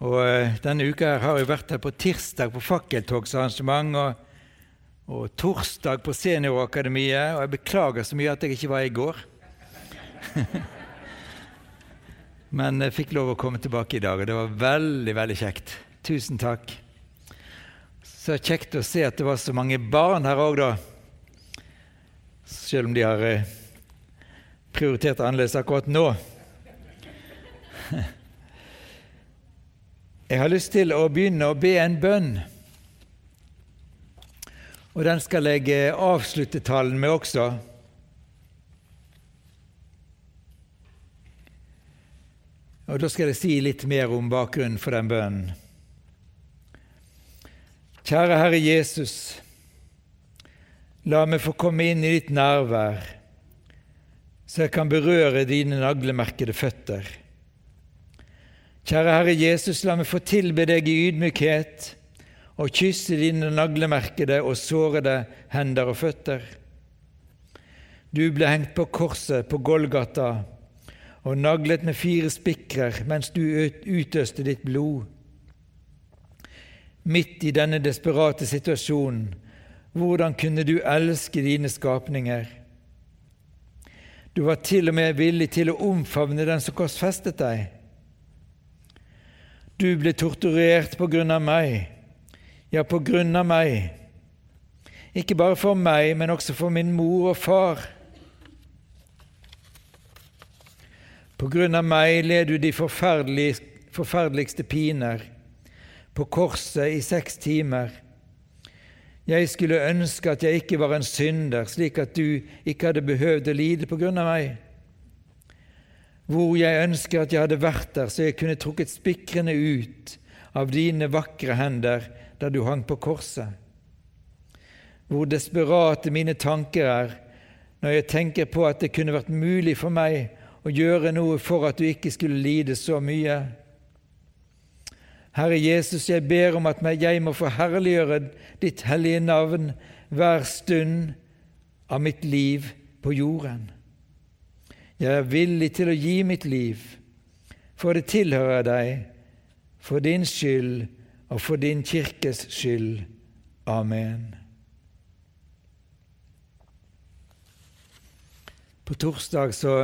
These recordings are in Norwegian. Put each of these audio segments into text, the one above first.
Og eh, Denne uka har jeg vært her på tirsdag på fakkeltogsarrangement og, og torsdag på Seniorakademiet. Og jeg beklager så mye at jeg ikke var i går. Men jeg fikk lov å komme tilbake i dag, og det var veldig, veldig kjekt. Tusen takk. Så kjekt å se at det var så mange barn her òg, da. Selv om de har eh, prioritert annerledes akkurat nå. Jeg har lyst til å begynne å be en bønn. Og den skal jeg eh, avslutte talen med også. Og Da skal jeg si litt mer om bakgrunnen for den bønnen. Kjære Herre Jesus, la meg få komme inn i ditt nærvær, så jeg kan berøre dine naglemerkede føtter. Kjære Herre Jesus, la meg få tilbe deg i ydmykhet og kysse dine naglemerkede og sårede hender og føtter. Du ble hengt på korset på Golgata og naglet med fire spikrer mens du utøste ditt blod. Midt i denne desperate situasjonen, hvordan kunne du elske dine skapninger? Du var til og med villig til å omfavne den som korsfestet deg. Du ble torturert på grunn av meg, ja, på grunn av meg. Ikke bare for meg, men også for min mor og far. På grunn av meg led du de forferdeligste piner, på korset i seks timer. Jeg skulle ønske at jeg ikke var en synder, slik at du ikke hadde behøvd å lide på grunn av meg hvor jeg ønsker at jeg hadde vært der, så jeg kunne trukket spikrene ut av dine vakre hender da du hang på korset. Hvor desperate mine tanker er når jeg tenker på at det kunne vært mulig for meg å gjøre noe for at du ikke skulle lide så mye. Herre Jesus, jeg ber om at jeg må få herliggjøre ditt hellige navn hver stund av mitt liv på jorden. Jeg er villig til å gi mitt liv, for det tilhører deg, for din skyld og for din kirkes skyld. Amen. På torsdag så,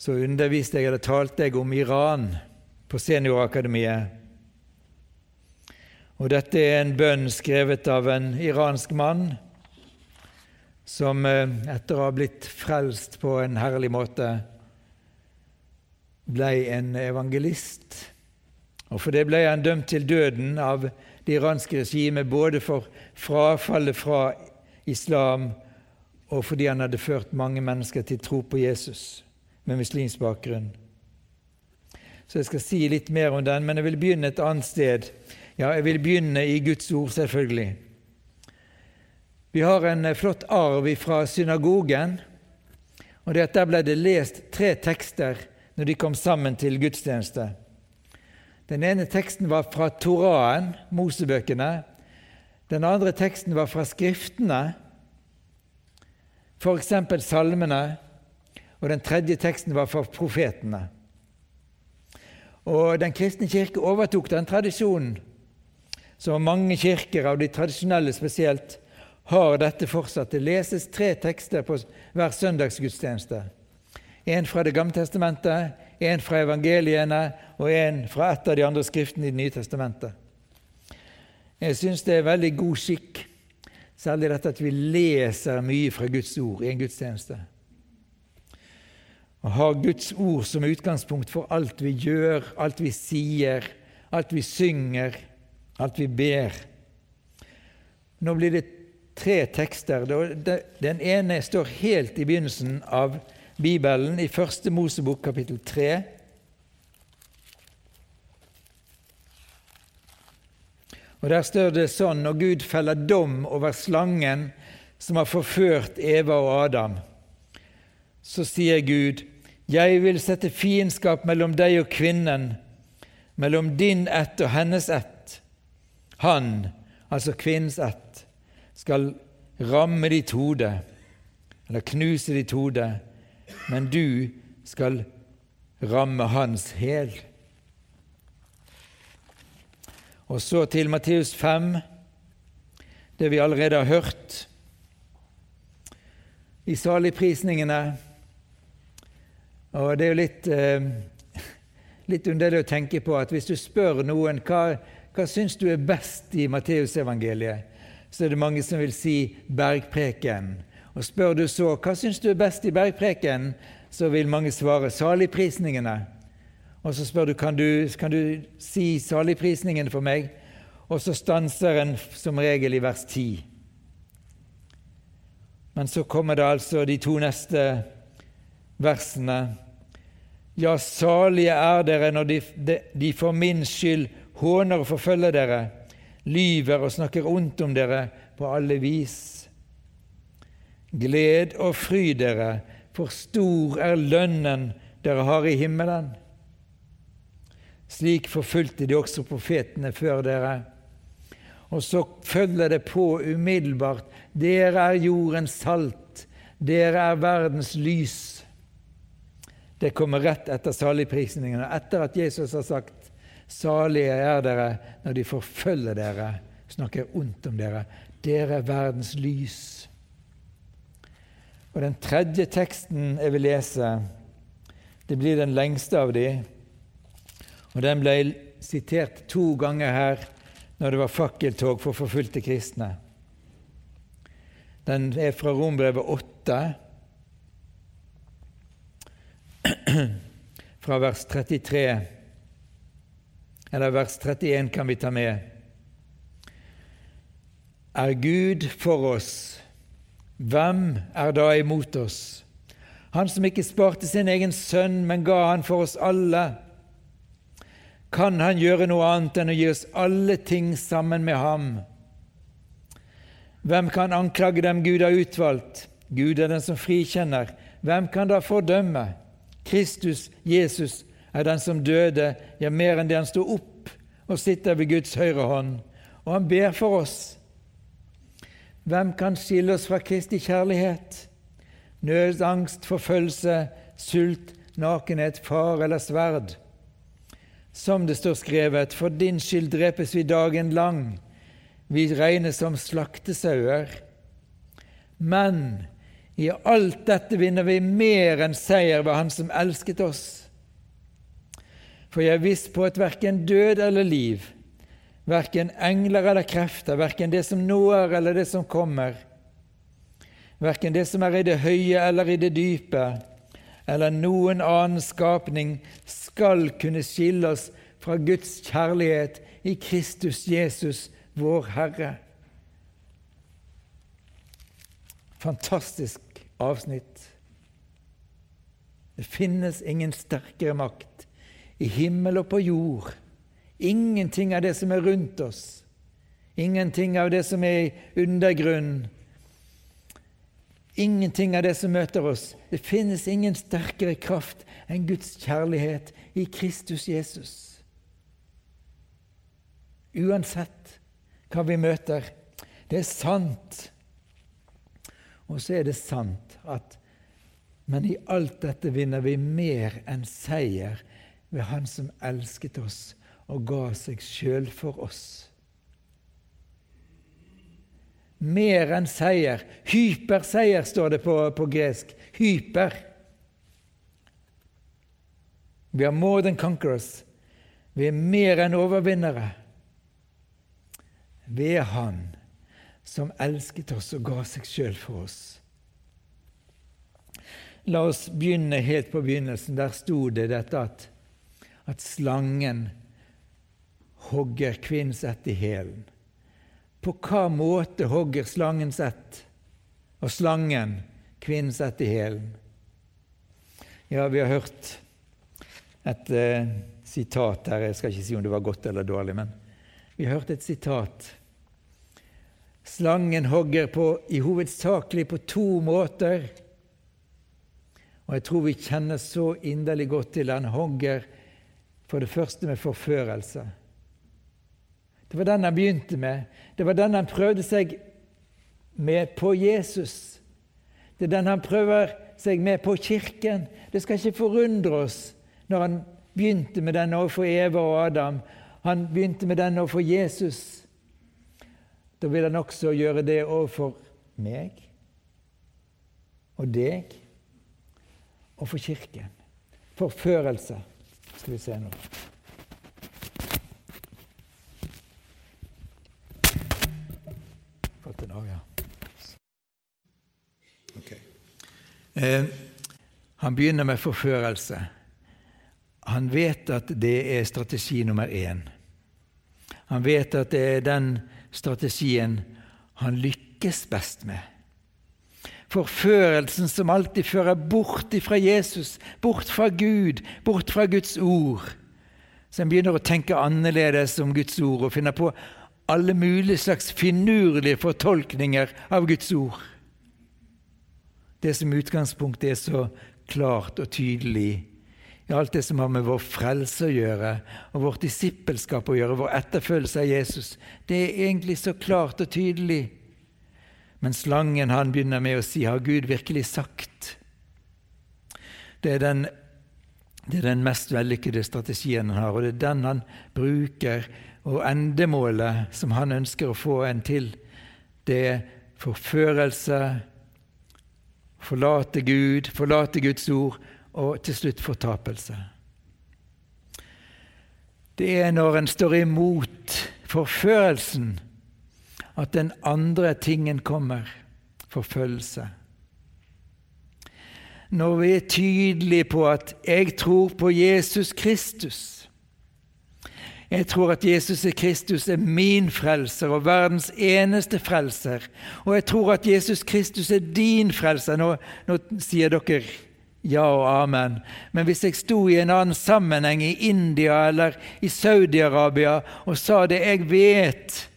så underviste jeg eller talte jeg om Iran på Seniorakademiet. Og dette er en bønn skrevet av en iransk mann som eh, etter å ha blitt frelst på en herlig måte, ble en evangelist. Og For det ble han dømt til døden av det iranske regimet, både for frafallet fra islam og fordi han hadde ført mange mennesker til tro på Jesus med muslimsk bakgrunn. Så jeg skal si litt mer om den, men jeg vil begynne et annet sted. Ja, jeg vil begynne i Guds ord, selvfølgelig. Vi har en eh, flott arv fra synagogen. og det at Der ble det lest tre tekster når de kom sammen til gudstjeneste. Den ene teksten var fra Toraen, Mosebøkene. Den andre teksten var fra Skriftene, f.eks. salmene. Og den tredje teksten var fra profetene. Og Den kristne kirke overtok den tradisjonen som mange kirker, av de tradisjonelle spesielt, har dette fortsatt. Det leses tre tekster på hver søndagsgudstjeneste. En fra Det gamle testamentet, en fra evangeliene og en fra et av de andre skriftene i Det nye testamentet. Jeg syns det er veldig god skikk, særlig dette at vi leser mye fra Guds ord i en gudstjeneste. Å ha Guds ord som utgangspunkt for alt vi gjør, alt vi sier, alt vi synger, alt vi ber. Nå blir det tre tekster. Den ene står helt i begynnelsen av Bibelen, i Første Mosebok kapittel 3. Og Der står det sånn når Gud feller dom over slangen som har forført Eva og Adam, så sier Gud, 'Jeg vil sette fiendskap mellom deg og kvinnen, mellom din ett og hennes ett.' Han, altså kvinnens ett, skal ramme ditt hode, eller knuse ditt hode, men du skal ramme hans hæl. Og så til Matteus 5, det vi allerede har hørt. I saligprisningene Og det er jo litt, eh, litt underlig å tenke på at hvis du spør noen hva, hva syns du er best i Matteusevangeliet, så er det mange som vil si bergpreken. Og spør du så hva syns du er best i bergpreken, så vil mange svare saligprisningene. Og så spør du kan du kan du si saligprisningen for meg, og så stanser en som regel i vers 10. Men så kommer det altså de to neste versene. Ja, salige er dere når de, de, de for min skyld håner og forfølger dere, lyver og snakker ondt om dere på alle vis. Gled og fry dere, for stor er lønnen dere har i himmelen. Slik forfulgte de også profetene før dere. Og så følger det på umiddelbart dere er jordens salt, dere er verdens lys. Det kommer rett etter saligprisningene, etter at Jesus har sagt salige er dere når de forfølger dere, snakker ondt om dere. Dere er verdens lys. Og Den tredje teksten jeg vil lese, det blir den lengste av de, og den ble sitert to ganger her når det var fakkeltog for forfulgte kristne. Den er fra Rombrevet 8, fra vers 33, eller vers 31 kan vi ta med. Er Gud for oss, hvem er da imot oss? Han som ikke sparte sin egen sønn, men ga han for oss alle kan han gjøre noe annet enn å gi oss alle ting sammen med ham? Hvem kan anklage dem Gud har utvalgt? Gud er den som frikjenner. Hvem kan da fordømme? Kristus, Jesus, er den som døde, ja, mer enn det han sto opp og sitter ved Guds høyre hånd, og han ber for oss. Hvem kan skille oss fra Kristi kjærlighet? Nød, angst, forfølgelse, sult, nakenhet, far eller sverd? Som det står skrevet, for din skyld drepes vi dagen lang, vi regnes som slaktesauer. Men i alt dette vinner vi mer enn seier ved Han som elsket oss. For jeg er viss på at verken død eller liv, verken engler eller krefter, verken det som nå er eller det som kommer, verken det som er i det høye eller i det dype, eller noen annen skapning skal kunne skille oss fra Guds kjærlighet i Kristus Jesus, vår Herre. Fantastisk avsnitt. Det finnes ingen sterkere makt i himmel og på jord. Ingenting av det som er rundt oss, ingenting av det som er i undergrunnen, Ingenting av det som møter oss. Det finnes ingen sterkere kraft enn Guds kjærlighet i Kristus Jesus. Uansett hva vi møter. Det er sant. Og så er det sant at Men i alt dette vinner vi mer enn seier ved Han som elsket oss og ga seg sjøl for oss mer enn seier. Hyperseier står det på, på gresk. Hyper. Vi har more than conquerors. Vi er mer enn overvinnere ved Han som elsket oss og ga seg sjøl for oss. La oss begynne helt på begynnelsen. Der sto det dette at, at slangen hogger kvinnens ett i hælen. På hva måte hogger slangen sett, og slangen kvinnens ett i hælen? Ja, vi har hørt et eh, sitat her. Jeg skal ikke si om det var godt eller dårlig, men Vi har hørt et sitat. Slangen hogger på, i hovedsakelig på to måter. Og jeg tror vi kjenner så inderlig godt til han hogger for det første med forførelse. Det var den han begynte med. Det var den han prøvde seg med på Jesus. Det er den han prøver seg med på Kirken. Det skal ikke forundre oss når han begynte med den overfor Eva og Adam. Han begynte med den overfor Jesus. Da vil han også gjøre det overfor meg og deg og for Kirken. Forførelse, skal vi se nå. Fått den av, ja. Okay. Eh, han begynner med forførelse. Han vet at det er strategi nummer én. Han vet at det er den strategien han lykkes best med. Forførelsen som alltid fører bort fra Jesus, bort fra Gud, bort fra Guds ord. Så en begynner å tenke annerledes om Guds ord og finner på alle mulige slags finurlige fortolkninger av Guds ord. Det som utgangspunktet er så klart og tydelig i alt det som har med vår frelse å gjøre, og vårt disippelskap å gjøre, vår etterfølgelse av Jesus. Det er egentlig så klart og tydelig. Men slangen han begynner med å si 'Har Gud virkelig sagt?' Det er den, det er den mest vellykkede strategien han har, og det er den han bruker. Og endemålet som han ønsker å få en til, det er forførelse, forlate Gud, forlate Guds ord og til slutt fortapelse. Det er når en står imot forførelsen, at den andre tingen kommer forfølgelse. Når vi er tydelige på at 'jeg tror på Jesus Kristus', jeg tror at Jesus Kristus er min frelser og verdens eneste frelser. Og jeg tror at Jesus Kristus er din frelser. Nå, nå sier dere ja og amen. Men hvis jeg sto i en annen sammenheng i India eller i Saudi-Arabia og sa det jeg vet,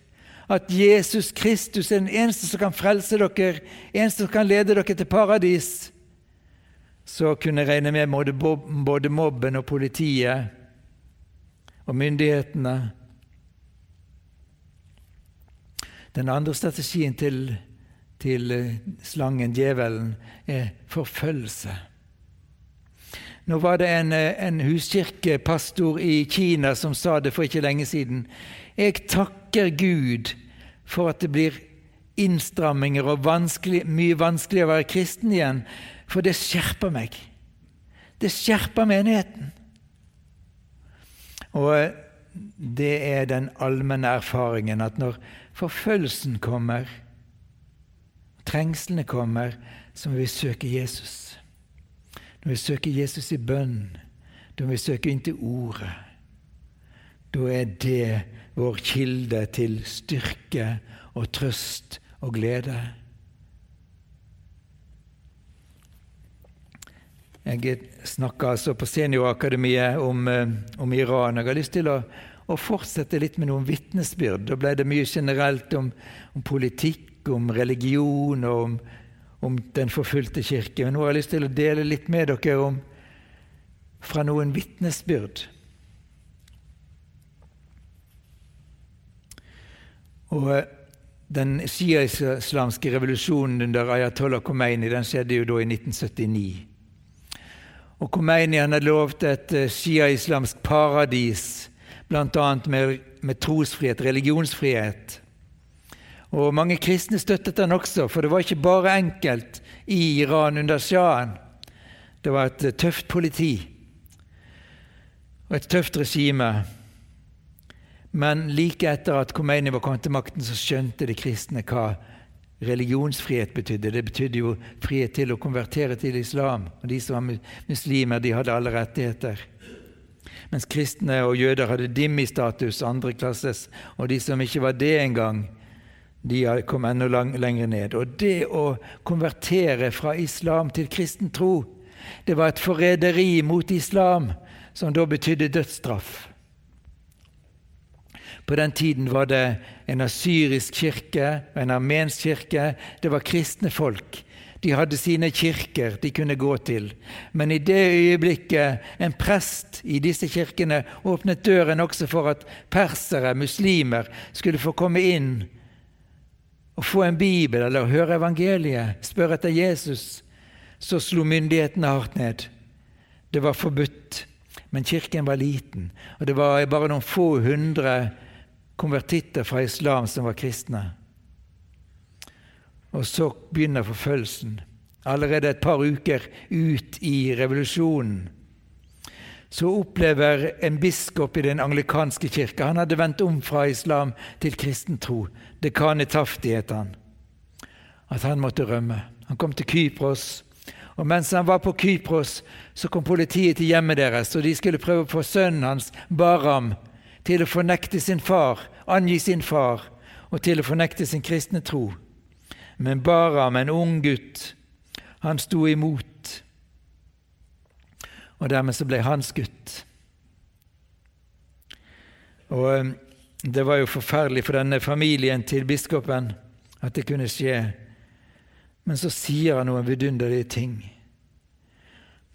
at Jesus Kristus er den eneste som kan frelse dere, eneste som kan lede dere til paradis, så kunne jeg regne med både mobben og politiet og myndighetene. Den andre strategien til, til eh, slangen, djevelen, er forfølgelse. Nå var det en, eh, en huskirkepastor i Kina som sa det for ikke lenge siden. Jeg takker Gud for at det blir innstramminger og vanskelig, mye vanskeligere å være kristen igjen, for det skjerper meg. Det skjerper menigheten. Og eh, det er den allmenne erfaringen at når forfølgelsen kommer, trengslene kommer, så må vi søke Jesus. Når vi søker Jesus i bønn, da må vi søke inn til Ordet. Da er det vår kilde til styrke og trøst og glede. Jeg snakka altså på Seniorakademiet om, eh, om, Iran. Jeg har lyst til å, å fortsette litt med noen vitnesbyrd. Da ble det mye generelt om, om politikk, om religion og om, om den forfulgte kirke. Men nå har jeg lyst til å dele litt med dere om fra noen vitnesbyrd. Og eh, Den shia-islamske revolusjonen under Ayatollah Khomeini den skjedde jo da i 1979. Og Khomeini han hadde lovt et eh, shia-islamsk paradis, bl.a. Med, med trosfrihet, religionsfrihet. Og Mange kristne støttet han også, for det var ikke bare enkelt i Iran under sjahen. Det var et tøft politi og et tøft regime. Men like etter at Khomeini var kommet til makten, så skjønte de kristne hva religionsfrihet betydde. Det betydde jo frihet til å konvertere til islam. Og De som var muslimer, de hadde alle rettigheter. Mens kristne og jøder hadde dimmi-status, andreklasses, og de som ikke var det engang, de kom enda lang, lenger ned. Og det å konvertere fra islam til kristen tro, det var et forræderi mot islam, som da betydde dødsstraff. På den tiden var det en asyrisk kirke og en armensk kirke. Det var kristne folk. De hadde sine kirker de kunne gå til. Men i det øyeblikket en prest i disse kirkene åpnet døren også for at persere, muslimer, skulle få komme inn og få en bibel eller høre evangeliet, spørre etter Jesus, så slo myndighetene hardt ned. Det var forbudt. Men kirken var liten, og det var bare noen få hundre konvertitter fra islam som var kristne. Og så begynner forfølgelsen. Allerede et par uker ut i revolusjonen så opplever en biskop i den anglikanske kirke Han hadde vendt om fra islam til kristen tro. Dekane Tafti het han. At han måtte rømme. Han kom til Kypros. Og mens han var på Kypros, så kom politiet til hjemmet deres, og de skulle prøve å få sønnen hans, Baram, til å fornekte sin far, angi sin far, og til å fornekte sin kristne tro. Men Baram, en ung gutt, han sto imot. Og dermed så ble han skutt. Og eh, det var jo forferdelig for denne familien til biskopen at det kunne skje. Men så sier han noen vidunderlige ting.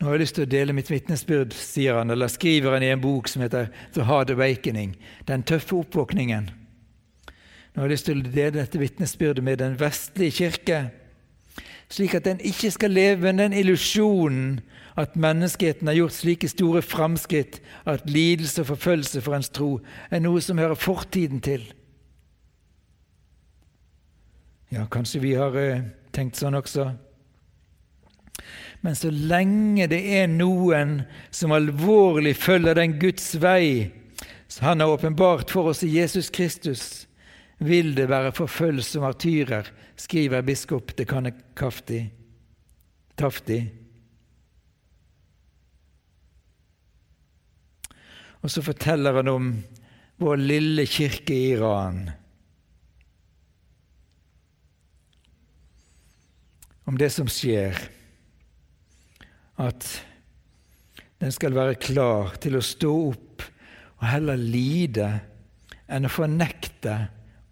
Nå har jeg lyst til å dele mitt vitnesbyrd, sier han, eller skriver han i en bok som heter The Hard Awakening, Den tøffe oppvåkningen. Nå har jeg lyst til å dele dette vitnesbyrdet med den vestlige kirke, slik at den ikke skal leve med den illusjonen at menneskeheten har gjort slike store framskritt at lidelse og forfølgelse for ens tro er noe som hører fortiden til. Ja, kanskje vi har uh, tenkt sånn også. Men så lenge det er noen som alvorlig følger den Guds vei som Han har åpenbart for oss i Jesus Kristus, vil det være forfølgelse og martyrer, skriver biskop Dekane Kafti. Tafti. Og så forteller han om vår lille kirke i Iran. Om det som skjer. At den skal være klar til å stå opp og heller lide enn å fornekte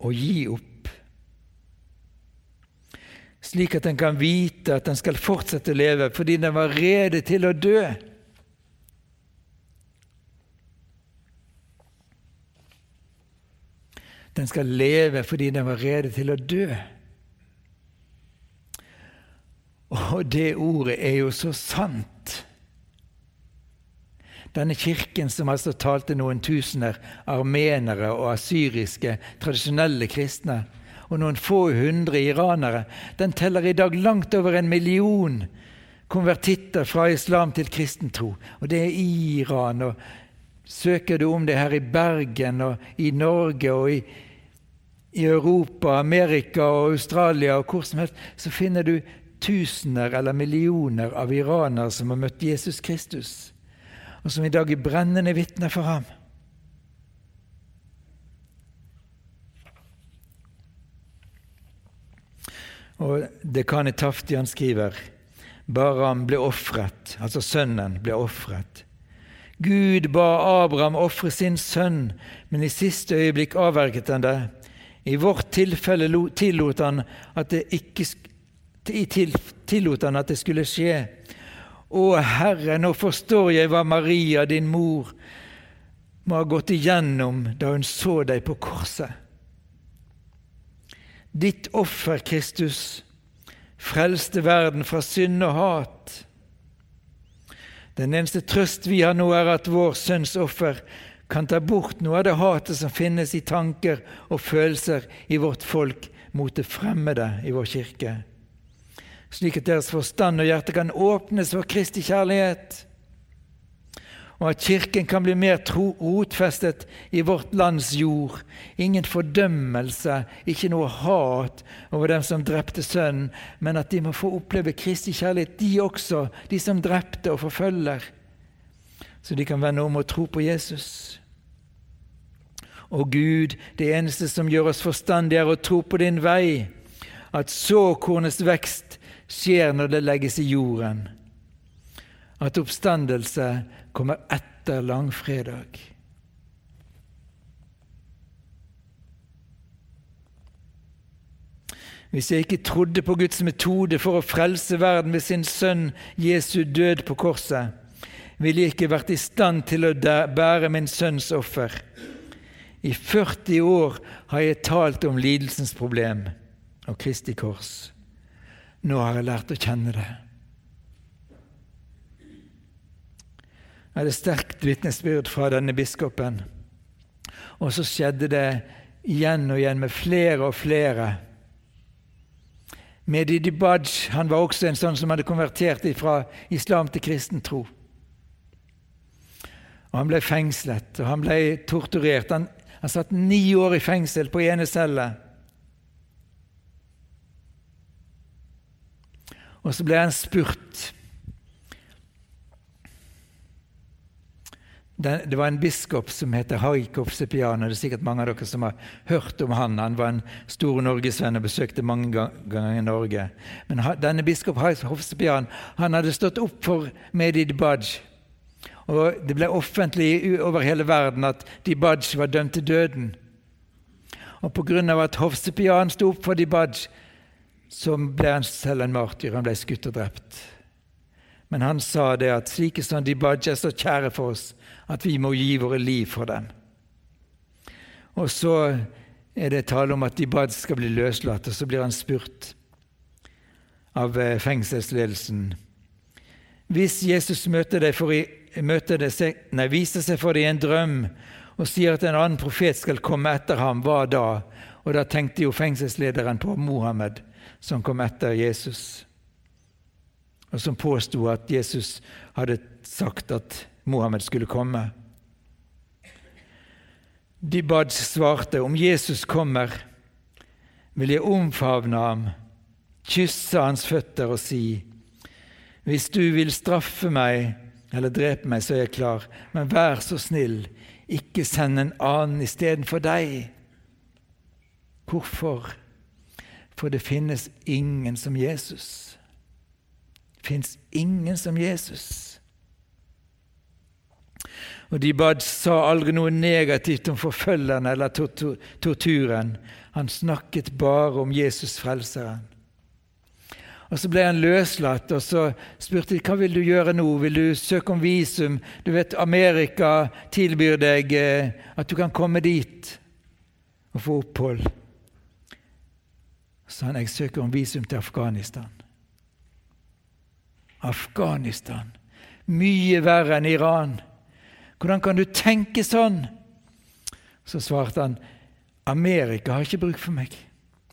og gi opp, slik at den kan vite at den skal fortsette å leve fordi den var rede til å dø. Den skal leve fordi den var rede til å dø. Og det ordet er jo så sant. Denne kirken som altså talte noen tusener armenere og asyriske, tradisjonelle kristne, og noen få hundre iranere, den teller i dag langt over en million konvertitter fra islam til kristen tro. Og det er i Iran. og Søker du om det her i Bergen og i Norge og i, i Europa, Amerika og Australia og hvor som helst, så finner du tusener eller millioner av iranere som har møtt Jesus Kristus og som i dag er brennende vitner for ham. Og Dekani Taftian skriver Baram ble ofret, altså sønnen ble ofret. Gud ba Abraham ofre sin sønn, men i siste øyeblikk avverget han det. I vårt tilfelle tillot han at det, ikke, tillot han at det skulle skje. Å Herre, nå forstår jeg hva Maria, din mor, må ha gått igjennom da hun så deg på korset. Ditt offer, Kristus, frelste verden fra synd og hat. Den eneste trøst vi har nå, er at vår sønns offer kan ta bort noe av det hatet som finnes i tanker og følelser i vårt folk mot det fremmede i vår kirke slik at deres forstand og hjerte kan åpnes for Kristi kjærlighet, og at Kirken kan bli mer tro rotfestet i vårt lands jord. Ingen fordømmelse, ikke noe hat over dem som drepte Sønnen, men at de må få oppleve Kristi kjærlighet, de også, de som drepte og forfølger, så de kan vende om og tro på Jesus. Og Gud, det eneste som gjør oss forstandige, er å tro på din vei, at såkornets vekst skjer når det legges i jorden, at oppstandelse kommer etter langfredag. Hvis jeg ikke trodde på Guds metode for å frelse verden ved sin sønn Jesu død på korset, ville jeg ikke vært i stand til å bære min sønns offer. I 40 år har jeg talt om lidelsens problem og Kristi kors. Nå har jeg lært å kjenne det. Jeg hadde sterkt vitnesbyrd fra denne biskopen. Og så skjedde det igjen og igjen med flere og flere. Mehdi Dibaj han var også en sånn som hadde konvertert fra islam til kristen tro. Og Han ble fengslet og han ble torturert. Han, han satt ni år i fengsel på ene celle. Og så ble han spurt Det var en biskop som heter Haikov Sepiano. Det er sikkert mange av dere som har hørt om han. Han var en stor norgesvenn og besøkte mange ganger Norge. Men denne biskop Haikov Sepiano han hadde stått opp for Medid Baj. Og det ble offentlig over hele verden at Dibaj var dømt til døden. Og pga. at Hovsepian sto opp for Dibaj, så ble han selv en martyr. Han ble skutt og drept. Men han sa det at slike som de badger er så kjære for oss at vi må gi våre liv for dem. Og så er det tale om at de bad skal bli løslatt, og så blir han spurt av eh, fengselsledelsen. Hvis Jesus møter deg for i, møter deg, nei, viser seg for deg i en drøm og sier at en annen profet skal komme etter ham, hva da? Og da tenkte jo fengselslederen på Mohammed, som kom etter Jesus og som påsto at Jesus hadde sagt at Mohammed skulle komme. De bad svarte, om Jesus kommer, vil jeg omfavne ham, kysse hans føtter og si:" Hvis du vil straffe meg eller drepe meg, så er jeg klar, men vær så snill, ikke send en annen istedenfor deg. Hvorfor? For det finnes ingen som Jesus Det fins ingen som Jesus. Og De bad sa aldri noe negativt om forfølgeren eller torturen. Han snakket bare om Jesus frelseren. Og Så ble han løslatt, og så spurte de hva vil du gjøre nå. Vil du søke om visum? Du vet, Amerika tilbyr deg eh, at du kan komme dit og få opphold. Så han jeg søker om visum til Afghanistan. Afghanistan. Mye verre enn Iran. Hvordan kan du tenke sånn? Så svarte han Amerika har ikke bruk for meg.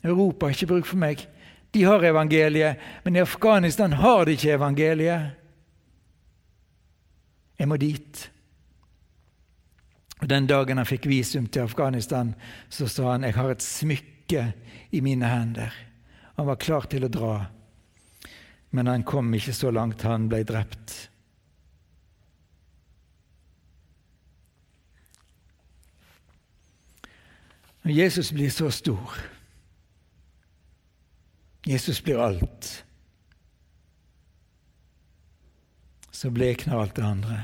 Europa har ikke bruk for meg. De har evangeliet, men i Afghanistan har de ikke evangeliet. Jeg må dit. Og Den dagen han fikk visum til Afghanistan, så sa han jeg har et smykke i mine hender. Han var klar til å dra. Men han kom ikke så langt. Han ble drept. Når Jesus blir så stor, Jesus blir alt, så blekner alt det andre.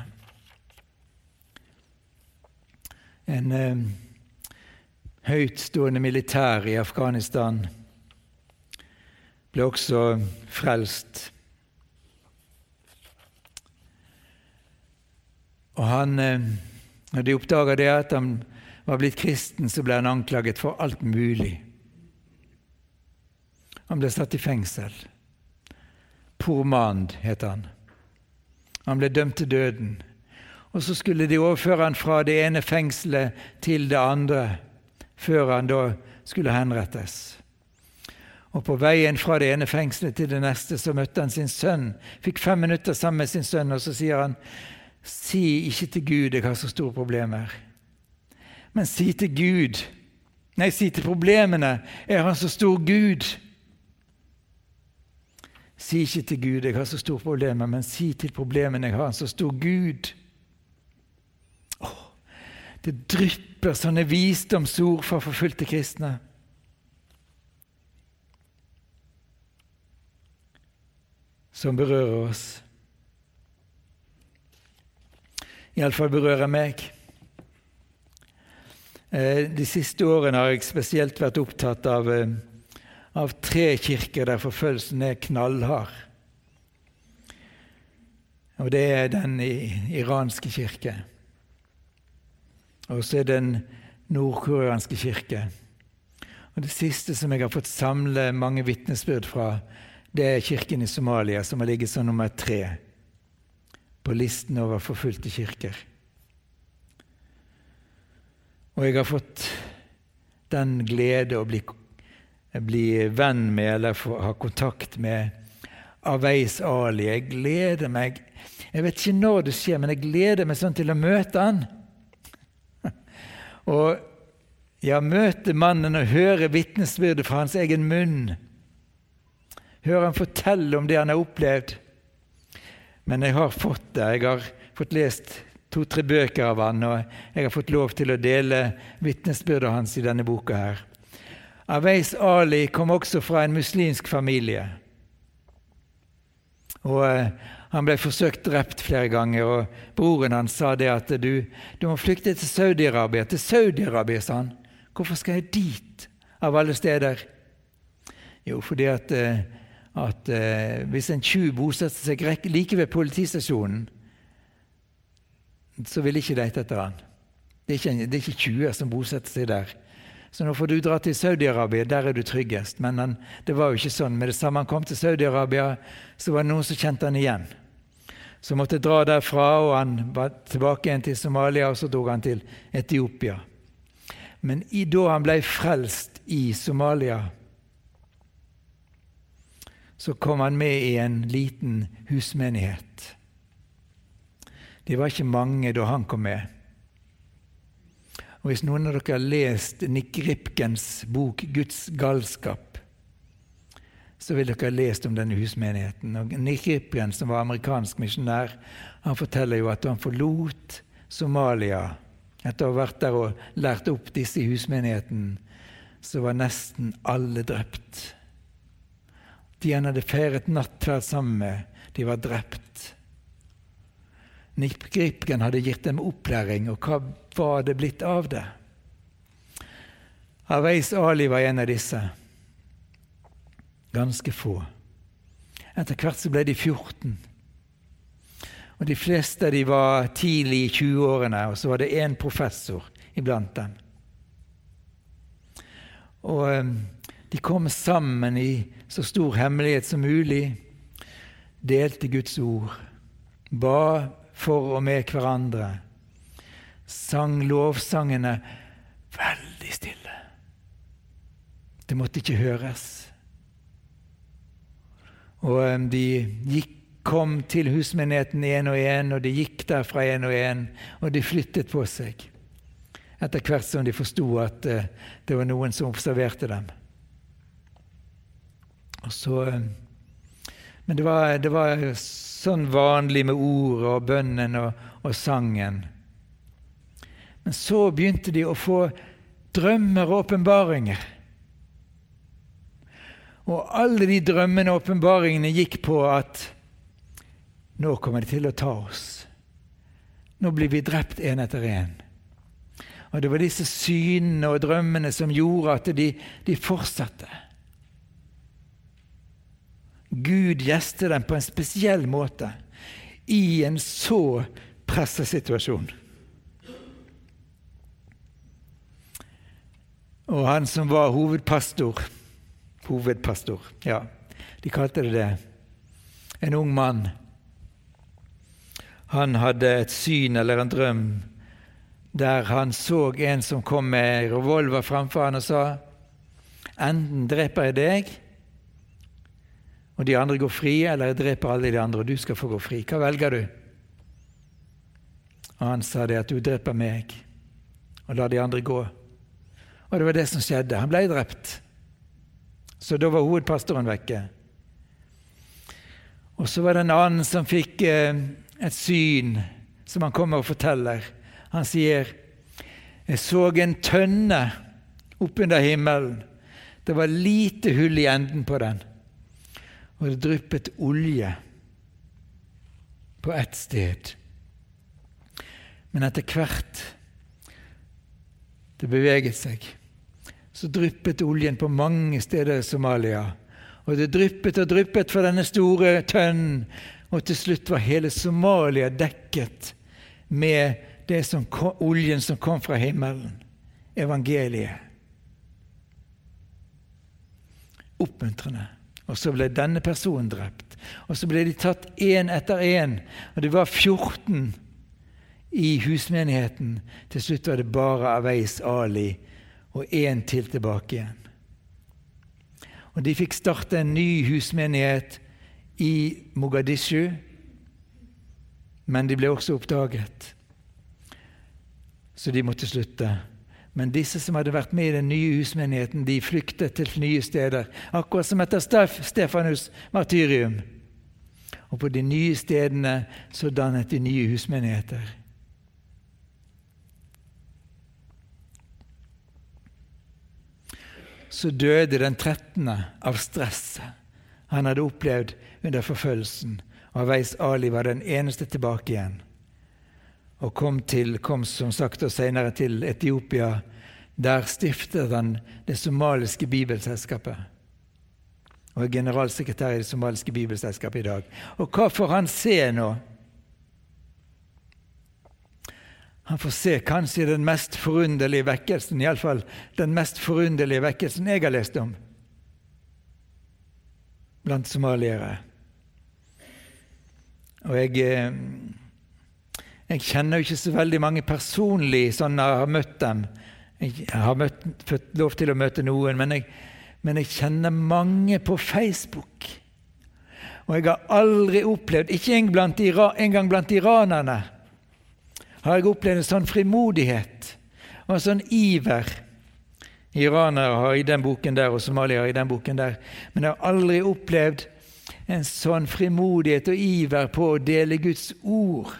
En eh, høytstående militær i Afghanistan ble også frelst. Og han, eh, Når de oppdaga det at han var blitt kristen, så ble han anklaget for alt mulig. Han ble satt i fengsel. Pormand het han. Han ble dømt til døden. Og så skulle de overføre han fra det ene fengselet til det andre, før han da skulle henrettes. Og På veien fra det ene fengselet til det neste så møtte han sin sønn. Fikk fem minutter sammen med sin sønn, og så sier han, 'Si ikke til Gud jeg har så store problemer', men si til Gud Nei, si til problemene. Jeg har så stor Gud. Si ikke til Gud jeg har så store problemer, men si til problemene jeg har en så stor Gud. Det drypper sånne visdomsord fra forfulgte kristne. som berører oss. Iallfall berører meg. Eh, de siste årene har jeg spesielt vært opptatt av, eh, av tre kirker der forfølgelsen er knallhard. Og det er den iranske kirke. Og så er det den nordkoreanske kirke. Og Det siste som jeg har fått samle mange vitnesbyrd fra, det er kirken i Somalia, som har ligget som nummer tre på listen over forfulgte kirker. Og jeg har fått den glede å bli, bli venn med eller ha kontakt med Aveis Ali. Jeg gleder meg Jeg vet ikke når det skjer, men jeg gleder meg sånn til å møte han. Og ja, møte mannen og høre vitnesbyrdet fra hans egen munn. Høre han fortelle om det han har opplevd. Men jeg har fått det. Jeg har fått lest to-tre bøker av han, og jeg har fått lov til å dele vitnesbyrdet hans i denne boka her. Aveis Ali kom også fra en muslimsk familie. Og eh, Han ble forsøkt drept flere ganger, og broren hans sa det at du, du må flykte til Saudi-Arabia. Til Saudi-Arabia, sa han. Hvorfor skal jeg dit, av alle steder? Jo, fordi at, eh, at uh, hvis en tjuv bosetter seg like ved politistasjonen, så vil ikke de etter han. Det er ikke, det er 20 som bosetter seg der. Så nå får du dra til Saudi-Arabia, der er du tryggest. Men han, det var jo ikke sånn. Med det samme han kom til Saudi-Arabia, så var det noen som kjente han igjen. Så han måtte dra derfra, og han var tilbake igjen til Somalia, og så dro han til Etiopia. Men i, da han ble frelst i Somalia, så kom han med i en liten husmenighet. De var ikke mange da han kom med. Og Hvis noen av dere har lest Nick Ripkens bok 'Guds galskap', så vil dere ha lest om denne husmenigheten. Og Nick Ripken, som var amerikansk misjonær, han forteller jo at han forlot Somalia etter å ha vært der og lært opp disse i husmenigheten, så var nesten alle drept. De han hadde feiret nattverd sammen med, de var drept. Nick Gripken hadde gitt dem opplæring, og hva var det blitt av det? Aveis Ali var en av disse. Ganske få. Etter hvert så ble de 14. Og De fleste de var tidlig i 20-årene, og så var det én professor iblant dem. Og ehm, De kom sammen i så stor hemmelighet som mulig, delte Guds ord, ba for og med hverandre, sang lovsangene veldig stille. Det måtte ikke høres. Og de gikk kom til husmenigheten én og én, og de gikk derfra én og én, og de flyttet på seg. Etter hvert som de forsto at uh, det var noen som observerte dem. Og Så, men det var, det var, sånn vanlig med ordet og bønnen og, og sangen. Men så begynte de å få drømmer og åpenbaringer. Og alle de drømmene og åpenbaringene gikk på at nå kommer de til å ta oss. Nå blir vi drept én etter én. Og Det var disse synene og drømmene som gjorde at de, de fortsatte. Gud gjeste dem på en spesiell måte i en så presset situasjon. Og han som var hovedpastor Hovedpastor, ja, de kalte det det. En ung mann han hadde et syn eller en drøm der han så en som kom med revolver framfor han og sa enten dreper jeg deg, og de andre går fri, eller jeg dreper alle de andre, og du skal få gå fri. Hva velger du? Og Han sa det at du dreper meg, og la de andre gå. Og det var det som skjedde. Han ble drept. Så da var hovedpastoren vekke. Og så var det en annen som fikk eh, et syn som han kommer og forteller. Han sier jeg så en tønne oppunder himmelen. Det var lite hull i enden på den, og det dryppet olje på ett sted. Men etter hvert det beveget seg, så dryppet oljen på mange steder i Somalia. Og det dryppet og dryppet fra denne store tønnen, og til slutt var hele Somalia dekket med som kom, oljen som kom fra himmelen evangeliet. Oppmuntrende. Og så ble denne personen drept. Og så ble de tatt én etter én. Og det var 14 i husmenigheten. Til slutt var det bare Aveis Ali og én til tilbake igjen. Og De fikk starte en ny husmenighet i Mogadishu, men de ble også oppdaget. Så de måtte slutte. Men disse som hadde vært med i den nye husmenigheten, de flyktet til nye steder. Akkurat som etter Stefanus' martyrium. Og på de nye stedene så dannet de nye husmenigheter. Så døde den 13. av stresset han hadde opplevd under forfølgelsen. Og Veis Ali var den eneste tilbake igjen og kom, til, kom som sagt og senere til Etiopia. Der stiftet han det somaliske bibelselskapet og er generalsekretær i det somaliske bibelselskapet i dag. Og hva får han se nå? Han får se kanskje den mest forunderlige vekkelsen, iallfall den mest forunderlige vekkelsen jeg har lest om blant somaliere. Og jeg eh, jeg kjenner jo ikke så veldig mange personlig sånn jeg har møtt dem. Jeg har møtt, fått lov til å møte noen, men jeg, men jeg kjenner mange på Facebook. Og jeg har aldri opplevd, ikke engang blant iranerne, har jeg opplevd en sånn frimodighet og en sånn iver. Iranere har i den boken der, og somaliere i den boken der. Men jeg har aldri opplevd en sånn frimodighet og iver på å dele Guds ord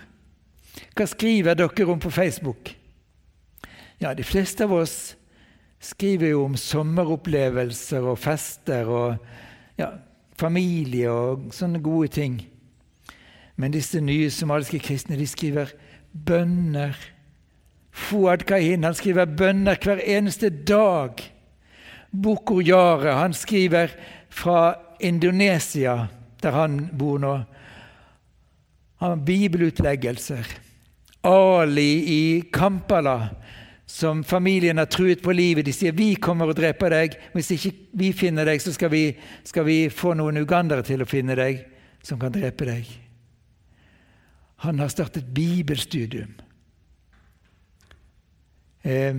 hva skriver dere om på Facebook? Ja, De fleste av oss skriver jo om sommeropplevelser og fester og ja, familie og sånne gode ting. Men disse nye somaliske kristne de skriver bønner. Fuad Kahin han skriver bønner hver eneste dag. Bukur Yare han skriver fra Indonesia, der han bor nå. Han har bibelutleggelser. Ali i Kampala, som familien har truet på livet. De sier 'vi kommer og dreper deg'. Hvis ikke vi finner deg, så skal vi, skal vi få noen ugandere til å finne deg, som kan drepe deg. Han har startet bibelstudium. Eh,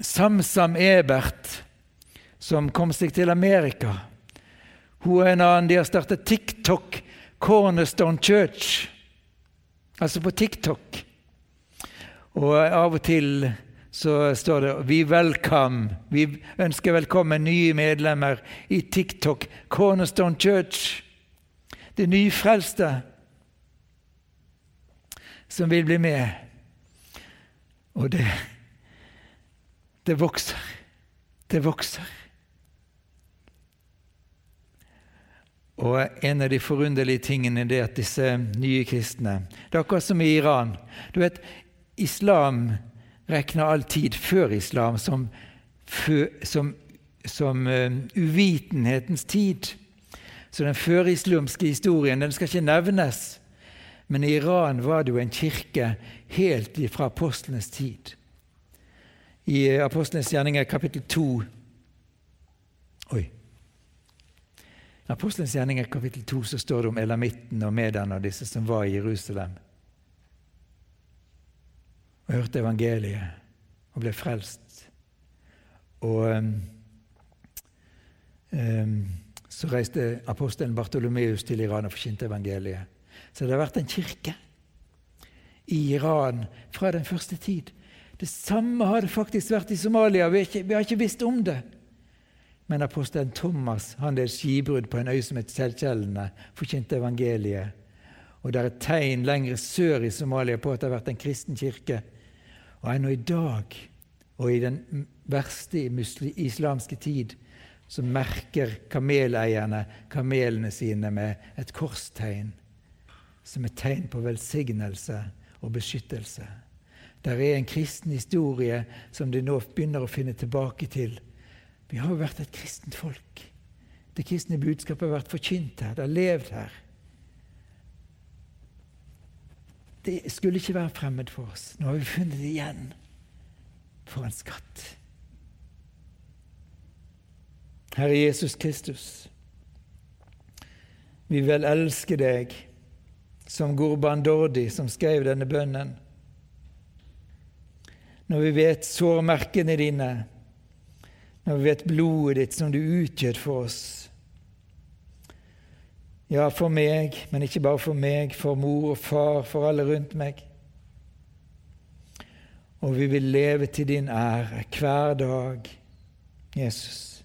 Samsam Ebert, som kom seg til Amerika. Hun og en annen. De har startet TikTok, Cornerstone Church. Altså på TikTok. Og av og til så står det 'Vi welcome'. Vi ønsker velkommen nye medlemmer i TikTok, Cornerstone Church. Det nyfrelste som vil bli med. Og det, det vokser. Det vokser. Og En av de forunderlige tingene er at disse nye kristne Det er akkurat som i Iran. Du vet, islam regner all tid før islam som, som, som uh, uvitenhetens tid. Så den førislamske historien den skal ikke nevnes. Men i Iran var det jo en kirke helt fra apostlenes tid. I Apostlenes gjerninger kapittel 2 Oi. Apostlenes gjerninger kapittel 2 så står det om elamitten og mediene og disse som var i Jerusalem og hørte evangeliet og ble frelst. Og um, så reiste apostelen Bartolomeus til Iran og forkynte evangeliet. Så det har vært en kirke i Iran fra den første tid. Det samme har det faktisk vært i Somalia. Vi har ikke, vi har ikke visst om det. Men apostelen Thomas han led skibrudd på en øy som het Selkjellene, forkynte evangeliet. Og det er et tegn lenger sør i Somalia på at det har vært en kristen kirke og ennå i dag, og i den verste islamske tid, så merker kameleierne kamelene sine med et korstegn, som et tegn på velsignelse og beskyttelse. Der er en kristen historie som de nå begynner å finne tilbake til, Vi har jo vært et kristent folk. Det kristne budskapet har vært forkynt her, det har levd her. Det skulle ikke være fremmed for oss. Nå har vi funnet det igjen. For en skatt. Herre Jesus Kristus, vi vil elske deg som Gurban Dordi, som skrev denne bønnen. Når vi vet sårmerkene dine, når vi vet blodet ditt som du utgjøt for oss. Ja, for meg, men ikke bare for meg, for mor og far, for alle rundt meg. Og vi vil leve til din ære hver dag, Jesus.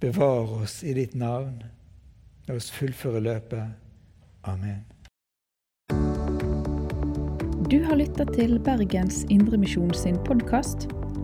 Bevar oss i ditt navn. La oss fullføre løpet. Amen. Du har lytta til Bergens Indremisjon sin podkast.